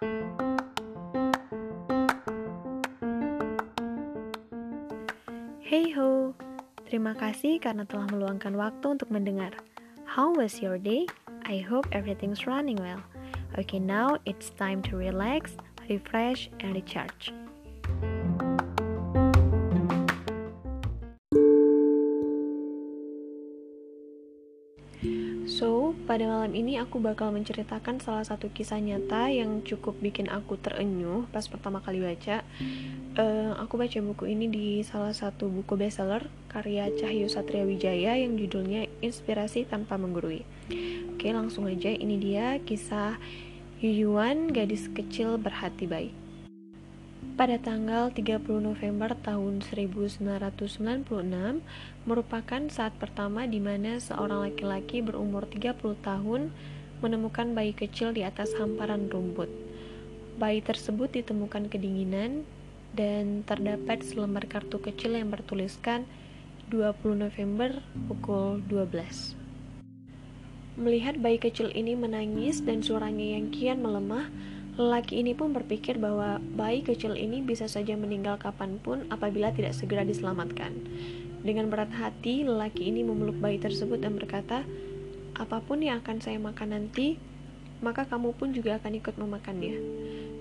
Hey ho, terima kasih karena telah meluangkan waktu untuk mendengar. How was your day? I hope everything's running well. Okay, now it's time to relax, refresh, and recharge. Pada malam ini aku bakal menceritakan salah satu kisah nyata yang cukup bikin aku terenyuh pas pertama kali baca. Uh, aku baca buku ini di salah satu buku bestseller karya Cahyo Satria Wijaya yang judulnya Inspirasi Tanpa Menggurui. Oke, langsung aja ini dia kisah Yuyuan, gadis kecil berhati baik. Pada tanggal 30 November tahun 1996 merupakan saat pertama di mana seorang laki-laki berumur 30 tahun menemukan bayi kecil di atas hamparan rumput. Bayi tersebut ditemukan kedinginan dan terdapat selembar kartu kecil yang bertuliskan 20 November pukul 12. Melihat bayi kecil ini menangis dan suaranya yang kian melemah, Lelaki ini pun berpikir bahwa bayi kecil ini bisa saja meninggal kapan pun apabila tidak segera diselamatkan. Dengan berat hati, lelaki ini memeluk bayi tersebut dan berkata, "Apa pun yang akan saya makan nanti, maka kamu pun juga akan ikut memakannya."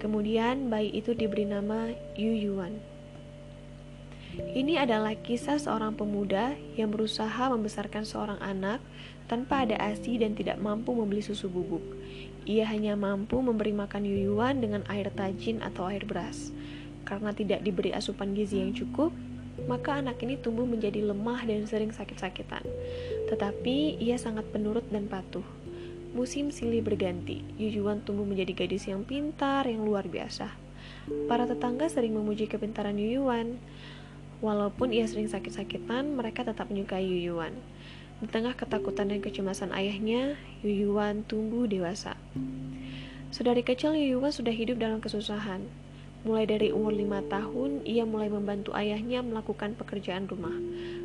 Kemudian, bayi itu diberi nama Yu Yuan. Ini adalah kisah seorang pemuda yang berusaha membesarkan seorang anak tanpa ada ASI dan tidak mampu membeli susu bubuk. Ia hanya mampu memberi makan Yuyuan dengan air tajin atau air beras. Karena tidak diberi asupan gizi yang cukup, maka anak ini tumbuh menjadi lemah dan sering sakit-sakitan. Tetapi ia sangat penurut dan patuh. Musim silih berganti, Yuyuan tumbuh menjadi gadis yang pintar yang luar biasa. Para tetangga sering memuji kepintaran Yuyuan. Walaupun ia sering sakit-sakitan, mereka tetap menyukai Yuyuan. Di tengah ketakutan dan kecemasan ayahnya, Yuyuan tumbuh dewasa. Sedari kecil Yuyuan sudah hidup dalam kesusahan. Mulai dari umur lima tahun, ia mulai membantu ayahnya melakukan pekerjaan rumah.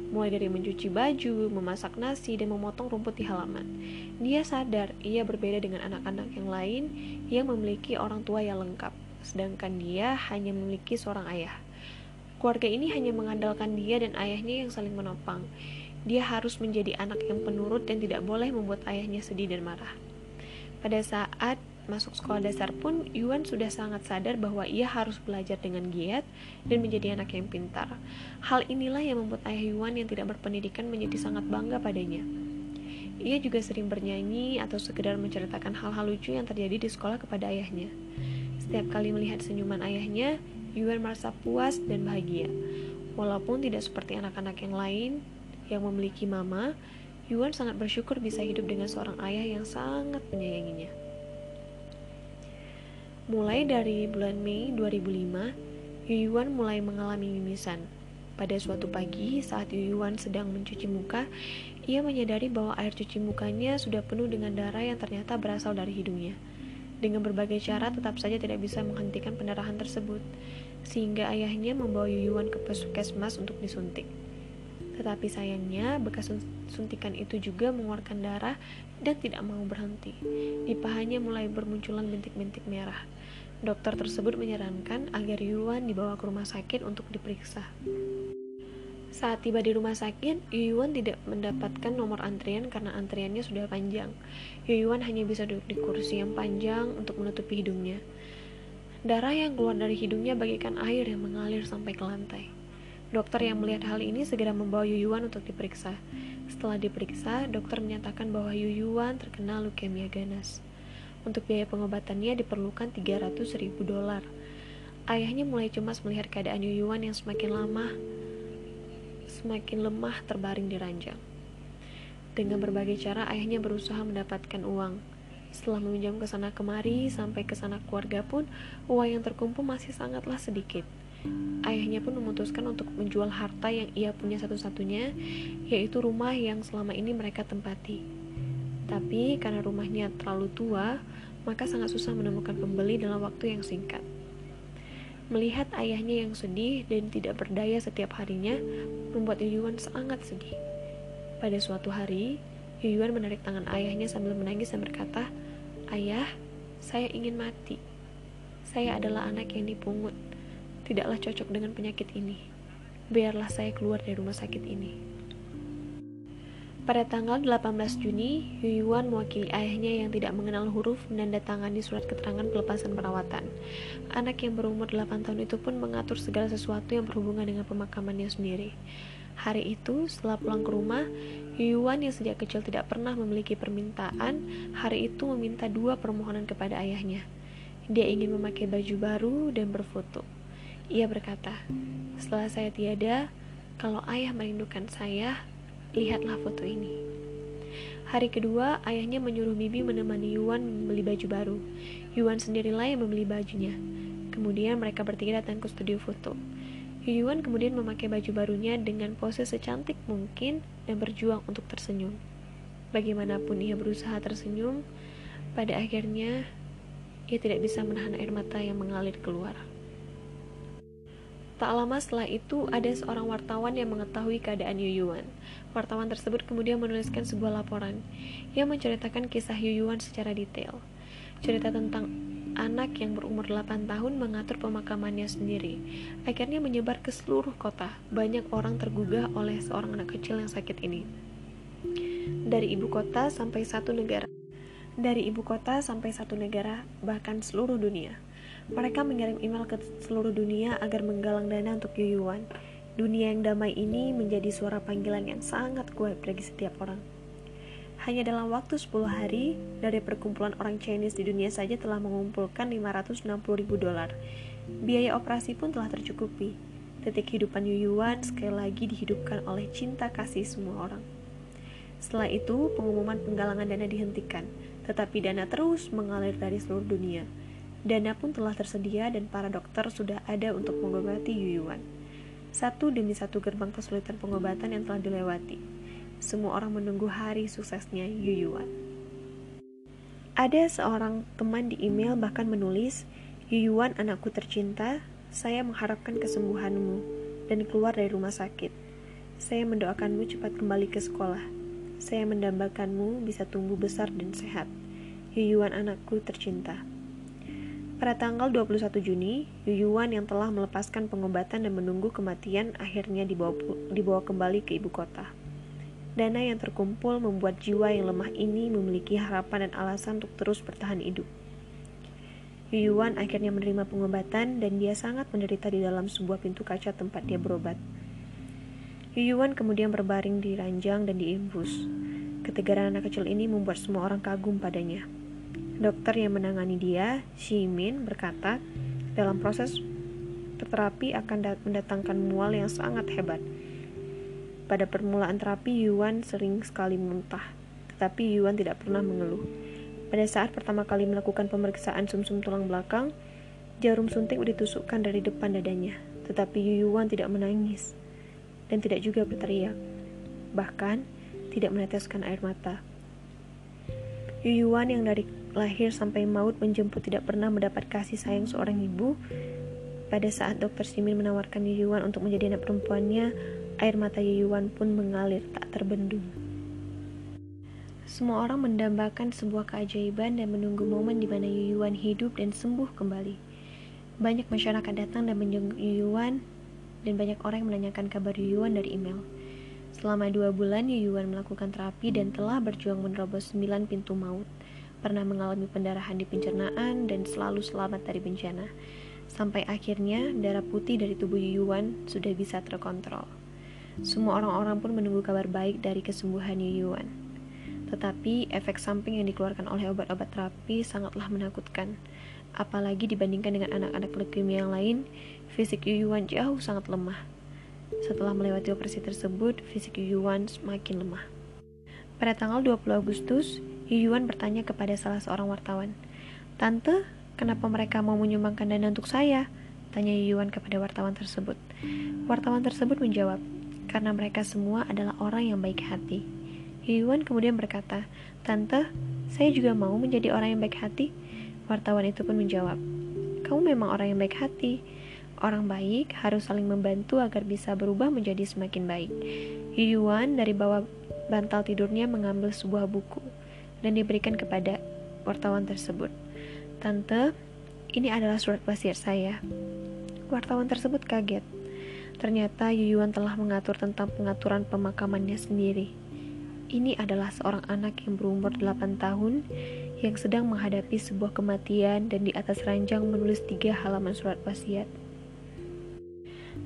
Mulai dari mencuci baju, memasak nasi, dan memotong rumput di halaman. Dia sadar ia berbeda dengan anak-anak yang lain yang memiliki orang tua yang lengkap, sedangkan dia hanya memiliki seorang ayah. Keluarga ini hanya mengandalkan dia dan ayahnya yang saling menopang. Dia harus menjadi anak yang penurut dan tidak boleh membuat ayahnya sedih dan marah. Pada saat masuk sekolah dasar pun, Yuan sudah sangat sadar bahwa ia harus belajar dengan giat dan menjadi anak yang pintar. Hal inilah yang membuat ayah Yuan yang tidak berpendidikan menjadi sangat bangga padanya. Ia juga sering bernyanyi atau sekedar menceritakan hal-hal lucu yang terjadi di sekolah kepada ayahnya. Setiap kali melihat senyuman ayahnya, Yuan merasa puas dan bahagia. Walaupun tidak seperti anak-anak yang lain yang memiliki mama, Yuan sangat bersyukur bisa hidup dengan seorang ayah yang sangat menyayanginya. Mulai dari bulan Mei 2005, Yuan mulai mengalami mimisan. Pada suatu pagi, saat Yuan sedang mencuci muka, ia menyadari bahwa air cuci mukanya sudah penuh dengan darah yang ternyata berasal dari hidungnya. Dengan berbagai cara tetap saja tidak bisa menghentikan pendarahan tersebut, sehingga ayahnya membawa Yuyuan ke puskesmas untuk disuntik. Tetapi sayangnya, bekas suntikan itu juga mengeluarkan darah dan tidak mau berhenti. Di pahanya mulai bermunculan bintik-bintik merah. Dokter tersebut menyarankan agar Yuan dibawa ke rumah sakit untuk diperiksa. Saat tiba di rumah sakit, Yuyuan tidak mendapatkan nomor antrian karena antriannya sudah panjang. Yuyuan hanya bisa duduk di kursi yang panjang untuk menutupi hidungnya. Darah yang keluar dari hidungnya bagaikan air yang mengalir sampai ke lantai. Dokter yang melihat hal ini segera membawa Yuyuan untuk diperiksa. Setelah diperiksa, dokter menyatakan bahwa Yuyuan terkena leukemia ganas. Untuk biaya pengobatannya diperlukan 300 ribu dolar. Ayahnya mulai cemas melihat keadaan Yuyuan yang semakin lama semakin lemah terbaring di ranjang. Dengan berbagai cara ayahnya berusaha mendapatkan uang. Setelah meminjam ke sana kemari sampai ke sana keluarga pun, uang yang terkumpul masih sangatlah sedikit. Ayahnya pun memutuskan untuk menjual harta yang ia punya satu-satunya, yaitu rumah yang selama ini mereka tempati. Tapi karena rumahnya terlalu tua, maka sangat susah menemukan pembeli dalam waktu yang singkat. Melihat ayahnya yang sedih dan tidak berdaya setiap harinya, membuat Yuyuan sangat sedih. Pada suatu hari, Yuyuan menarik tangan ayahnya sambil menangis dan berkata, Ayah, saya ingin mati. Saya adalah anak yang dipungut. Tidaklah cocok dengan penyakit ini. Biarlah saya keluar dari rumah sakit ini. Pada tanggal 18 Juni, Yuan mewakili ayahnya yang tidak mengenal huruf menandatangani surat keterangan pelepasan perawatan. Anak yang berumur 8 tahun itu pun mengatur segala sesuatu yang berhubungan dengan pemakamannya sendiri. Hari itu, setelah pulang ke rumah, Yuan yang sejak kecil tidak pernah memiliki permintaan, hari itu meminta dua permohonan kepada ayahnya. Dia ingin memakai baju baru dan berfoto. Ia berkata, "Setelah saya tiada, kalau ayah merindukan saya, Lihatlah foto ini. Hari kedua, ayahnya menyuruh Bibi menemani Yuan membeli baju baru. Yuan sendirilah yang membeli bajunya. Kemudian mereka bertiga datang ke studio foto. Yuan kemudian memakai baju barunya dengan pose secantik mungkin dan berjuang untuk tersenyum. Bagaimanapun ia berusaha tersenyum, pada akhirnya ia tidak bisa menahan air mata yang mengalir keluar. Tak lama setelah itu, ada seorang wartawan yang mengetahui keadaan Yuyuan. Wartawan tersebut kemudian menuliskan sebuah laporan yang menceritakan kisah Yuyuan secara detail. Cerita tentang anak yang berumur 8 tahun mengatur pemakamannya sendiri. Akhirnya menyebar ke seluruh kota. Banyak orang tergugah oleh seorang anak kecil yang sakit ini. Dari ibu kota sampai satu negara. Dari ibu kota sampai satu negara, bahkan seluruh dunia. Mereka mengirim email ke seluruh dunia agar menggalang dana untuk Yuyuan. Dunia yang damai ini menjadi suara panggilan yang sangat kuat bagi setiap orang. Hanya dalam waktu 10 hari, dari perkumpulan orang Chinese di dunia saja telah mengumpulkan 560 ribu dolar. Biaya operasi pun telah tercukupi. Detik hidupan Yuyuan sekali lagi dihidupkan oleh cinta kasih semua orang. Setelah itu, pengumuman penggalangan dana dihentikan, tetapi dana terus mengalir dari seluruh dunia. Dana pun telah tersedia dan para dokter sudah ada untuk mengobati Yuyuan. Satu demi satu gerbang kesulitan pengobatan yang telah dilewati. Semua orang menunggu hari suksesnya Yuyuan. Ada seorang teman di email bahkan menulis, Yuyuan anakku tercinta, saya mengharapkan kesembuhanmu dan keluar dari rumah sakit. Saya mendoakanmu cepat kembali ke sekolah. Saya mendambakanmu bisa tumbuh besar dan sehat. Yuyuan anakku tercinta. Pada tanggal 21 Juni, Yuyuan yang telah melepaskan pengobatan dan menunggu kematian akhirnya dibawa, dibawa kembali ke ibu kota. Dana yang terkumpul membuat jiwa yang lemah ini memiliki harapan dan alasan untuk terus bertahan hidup. Yuyuan akhirnya menerima pengobatan dan dia sangat menderita di dalam sebuah pintu kaca tempat dia berobat. Yuyuan kemudian berbaring di ranjang dan diinfus. Ketegaran anak kecil ini membuat semua orang kagum padanya. Dokter yang menangani dia, Shimin, berkata, dalam proses terapi akan mendatangkan mual yang sangat hebat. Pada permulaan terapi, Yuan sering sekali muntah, tetapi Yuan tidak pernah mengeluh. Pada saat pertama kali melakukan pemeriksaan sumsum -sum tulang belakang, jarum suntik ditusukkan dari depan dadanya, tetapi Yuan tidak menangis dan tidak juga berteriak, bahkan tidak meneteskan air mata. Yuyuan yang dari lahir sampai maut menjemput tidak pernah mendapat kasih sayang seorang ibu. Pada saat dokter Simin menawarkan Yuyuan untuk menjadi anak perempuannya, air mata Yuyuan pun mengalir tak terbendung. Semua orang mendambakan sebuah keajaiban dan menunggu momen di mana Yuyuan hidup dan sembuh kembali. Banyak masyarakat datang dan menjenguk Yuyuan, dan banyak orang yang menanyakan kabar Yuyuan dari email. Selama dua bulan, Yuyuan melakukan terapi dan telah berjuang menerobos sembilan pintu maut. Pernah mengalami pendarahan di pencernaan dan selalu selamat dari bencana. Sampai akhirnya, darah putih dari tubuh Yuyuan sudah bisa terkontrol. Semua orang-orang pun menunggu kabar baik dari kesembuhan Yuyuan. Tetapi, efek samping yang dikeluarkan oleh obat-obat terapi sangatlah menakutkan. Apalagi dibandingkan dengan anak-anak leukemia yang lain, fisik Yuyuan jauh sangat lemah setelah melewati operasi tersebut, fisik Yuan semakin lemah. Pada tanggal 20 Agustus, Yuan bertanya kepada salah seorang wartawan, Tante, kenapa mereka mau menyumbangkan dana untuk saya? Tanya Yuan kepada wartawan tersebut. Wartawan tersebut menjawab, karena mereka semua adalah orang yang baik hati. Yuan kemudian berkata, Tante, saya juga mau menjadi orang yang baik hati. Wartawan itu pun menjawab, kamu memang orang yang baik hati. Orang baik harus saling membantu agar bisa berubah menjadi semakin baik. Yuan dari bawah bantal tidurnya mengambil sebuah buku dan diberikan kepada wartawan tersebut. Tante, Ini adalah surat wasiat saya. Wartawan tersebut kaget. Ternyata Yuyuan telah mengatur tentang pengaturan pemakamannya sendiri. Ini adalah seorang anak yang berumur 8 tahun yang sedang menghadapi sebuah kematian dan di atas ranjang menulis tiga halaman surat wasiat.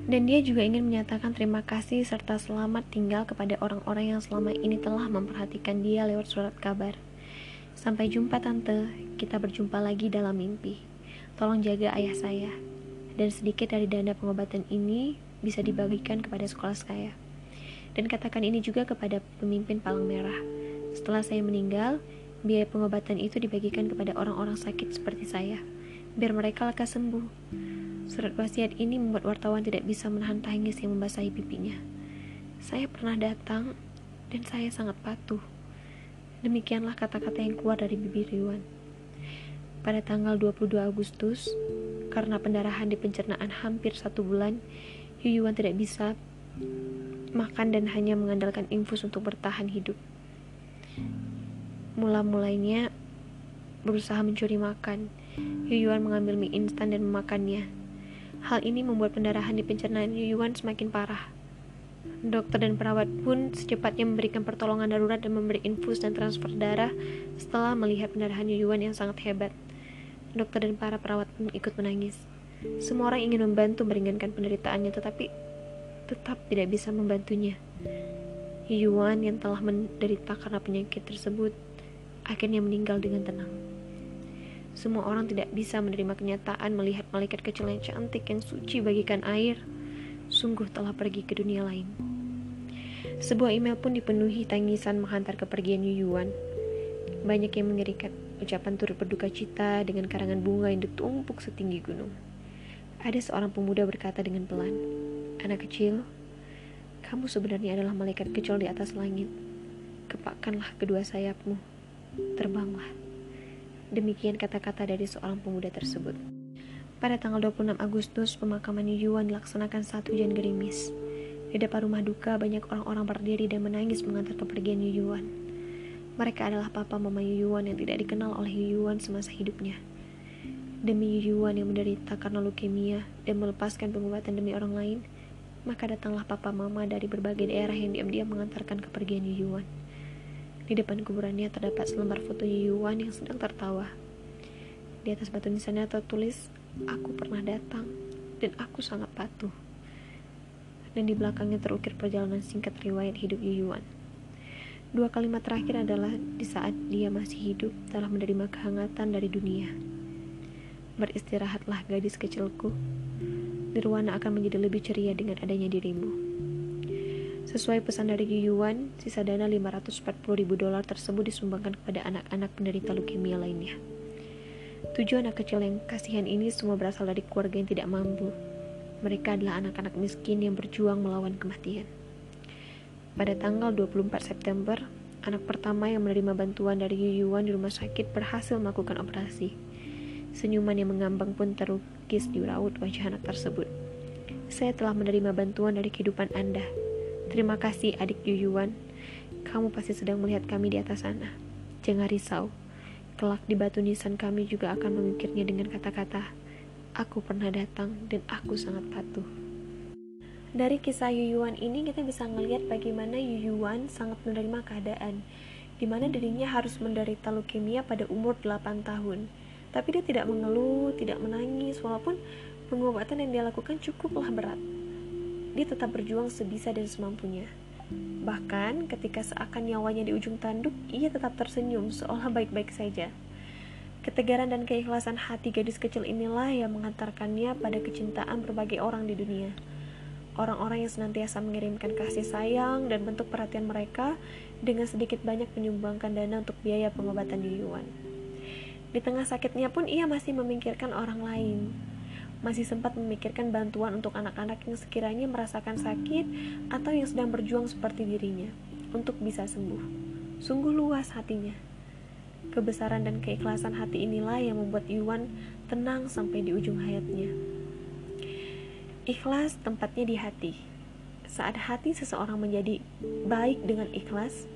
Dan dia juga ingin menyatakan terima kasih serta selamat tinggal kepada orang-orang yang selama ini telah memperhatikan dia lewat surat kabar. Sampai jumpa tante, kita berjumpa lagi dalam mimpi. Tolong jaga ayah saya. Dan sedikit dari dana pengobatan ini bisa dibagikan kepada sekolah saya. Dan katakan ini juga kepada pemimpin Palang Merah. Setelah saya meninggal, biaya pengobatan itu dibagikan kepada orang-orang sakit seperti saya, biar mereka lekas sembuh. Surat wasiat ini membuat wartawan tidak bisa menahan tangis yang membasahi pipinya. Saya pernah datang dan saya sangat patuh. Demikianlah kata-kata yang keluar dari bibir Yuan. Pada tanggal 22 Agustus, karena pendarahan di pencernaan hampir satu bulan, Yuan tidak bisa makan dan hanya mengandalkan infus untuk bertahan hidup. Mula-mulainya berusaha mencuri makan. Yuan mengambil mie instan dan memakannya. Hal ini membuat pendarahan di pencernaan Yuyuan semakin parah. Dokter dan perawat pun secepatnya memberikan pertolongan darurat dan memberi infus dan transfer darah setelah melihat pendarahan Yuyuan yang sangat hebat. Dokter dan para perawat pun ikut menangis. Semua orang ingin membantu meringankan penderitaannya tetapi tetap tidak bisa membantunya. Yuan yang telah menderita karena penyakit tersebut akhirnya meninggal dengan tenang. Semua orang tidak bisa menerima kenyataan melihat malaikat kecil yang cantik yang suci bagikan air, sungguh telah pergi ke dunia lain. Sebuah email pun dipenuhi tangisan menghantar kepergian Yuyuan. Banyak yang mengerikan ucapan turut berduka cita dengan karangan bunga yang ditumpuk setinggi gunung. Ada seorang pemuda berkata dengan pelan, Anak kecil, kamu sebenarnya adalah malaikat kecil di atas langit. Kepakkanlah kedua sayapmu, terbanglah. Demikian kata-kata dari seorang pemuda tersebut. Pada tanggal 26 Agustus, pemakaman Yuan dilaksanakan saat hujan gerimis. Di depan rumah duka, banyak orang-orang berdiri dan menangis mengantar kepergian Yuan. Mereka adalah papa mama Yuan yang tidak dikenal oleh Yuan semasa hidupnya. Demi Yuan yang menderita karena leukemia dan melepaskan pengobatan demi orang lain, maka datanglah papa mama dari berbagai daerah yang diam-diam mengantarkan kepergian Yuan. Di depan kuburannya terdapat selembar foto Yuan yang sedang tertawa. Di atas batu nisannya tertulis, Aku pernah datang, dan aku sangat patuh. Dan di belakangnya terukir perjalanan singkat riwayat hidup Yuan. Dua kalimat terakhir adalah di saat dia masih hidup telah menerima kehangatan dari dunia. Beristirahatlah gadis kecilku. Nirwana akan menjadi lebih ceria dengan adanya dirimu. Sesuai pesan dari Yuan, sisa dana 540 ribu dolar tersebut disumbangkan kepada anak-anak penderita leukemia lainnya. Tujuh anak kecil yang kasihan ini semua berasal dari keluarga yang tidak mampu. Mereka adalah anak-anak miskin yang berjuang melawan kematian. Pada tanggal 24 September, anak pertama yang menerima bantuan dari Yuan di rumah sakit berhasil melakukan operasi. Senyuman yang mengambang pun terukis di raut wajah anak tersebut. Saya telah menerima bantuan dari kehidupan Anda, Terima kasih adik Yuyuan. Kamu pasti sedang melihat kami di atas sana. Jangan risau. Kelak di batu nisan kami juga akan memikirnya dengan kata-kata, Aku pernah datang dan aku sangat patuh. Dari kisah Yuyuan ini kita bisa melihat bagaimana Yuyuan sangat menerima keadaan, di mana dirinya harus menderita leukemia pada umur 8 tahun. Tapi dia tidak mengeluh, tidak menangis, walaupun pengobatan yang dia lakukan cukuplah berat dia tetap berjuang sebisa dan semampunya. Bahkan ketika seakan nyawanya di ujung tanduk, ia tetap tersenyum seolah baik-baik saja. Ketegaran dan keikhlasan hati gadis kecil inilah yang mengantarkannya pada kecintaan berbagai orang di dunia. Orang-orang yang senantiasa mengirimkan kasih sayang dan bentuk perhatian mereka dengan sedikit banyak menyumbangkan dana untuk biaya pengobatan Yuan. Di tengah sakitnya pun ia masih memikirkan orang lain, masih sempat memikirkan bantuan untuk anak-anak yang sekiranya merasakan sakit atau yang sedang berjuang seperti dirinya untuk bisa sembuh. Sungguh luas hatinya. Kebesaran dan keikhlasan hati inilah yang membuat Yuan tenang sampai di ujung hayatnya. Ikhlas tempatnya di hati. Saat hati seseorang menjadi baik dengan ikhlas,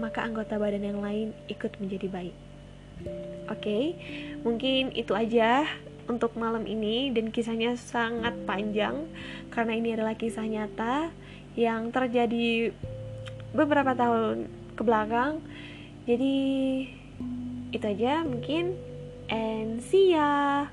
maka anggota badan yang lain ikut menjadi baik. Oke, okay, mungkin itu aja untuk malam ini dan kisahnya sangat panjang karena ini adalah kisah nyata yang terjadi beberapa tahun ke belakang. Jadi itu aja mungkin and see ya.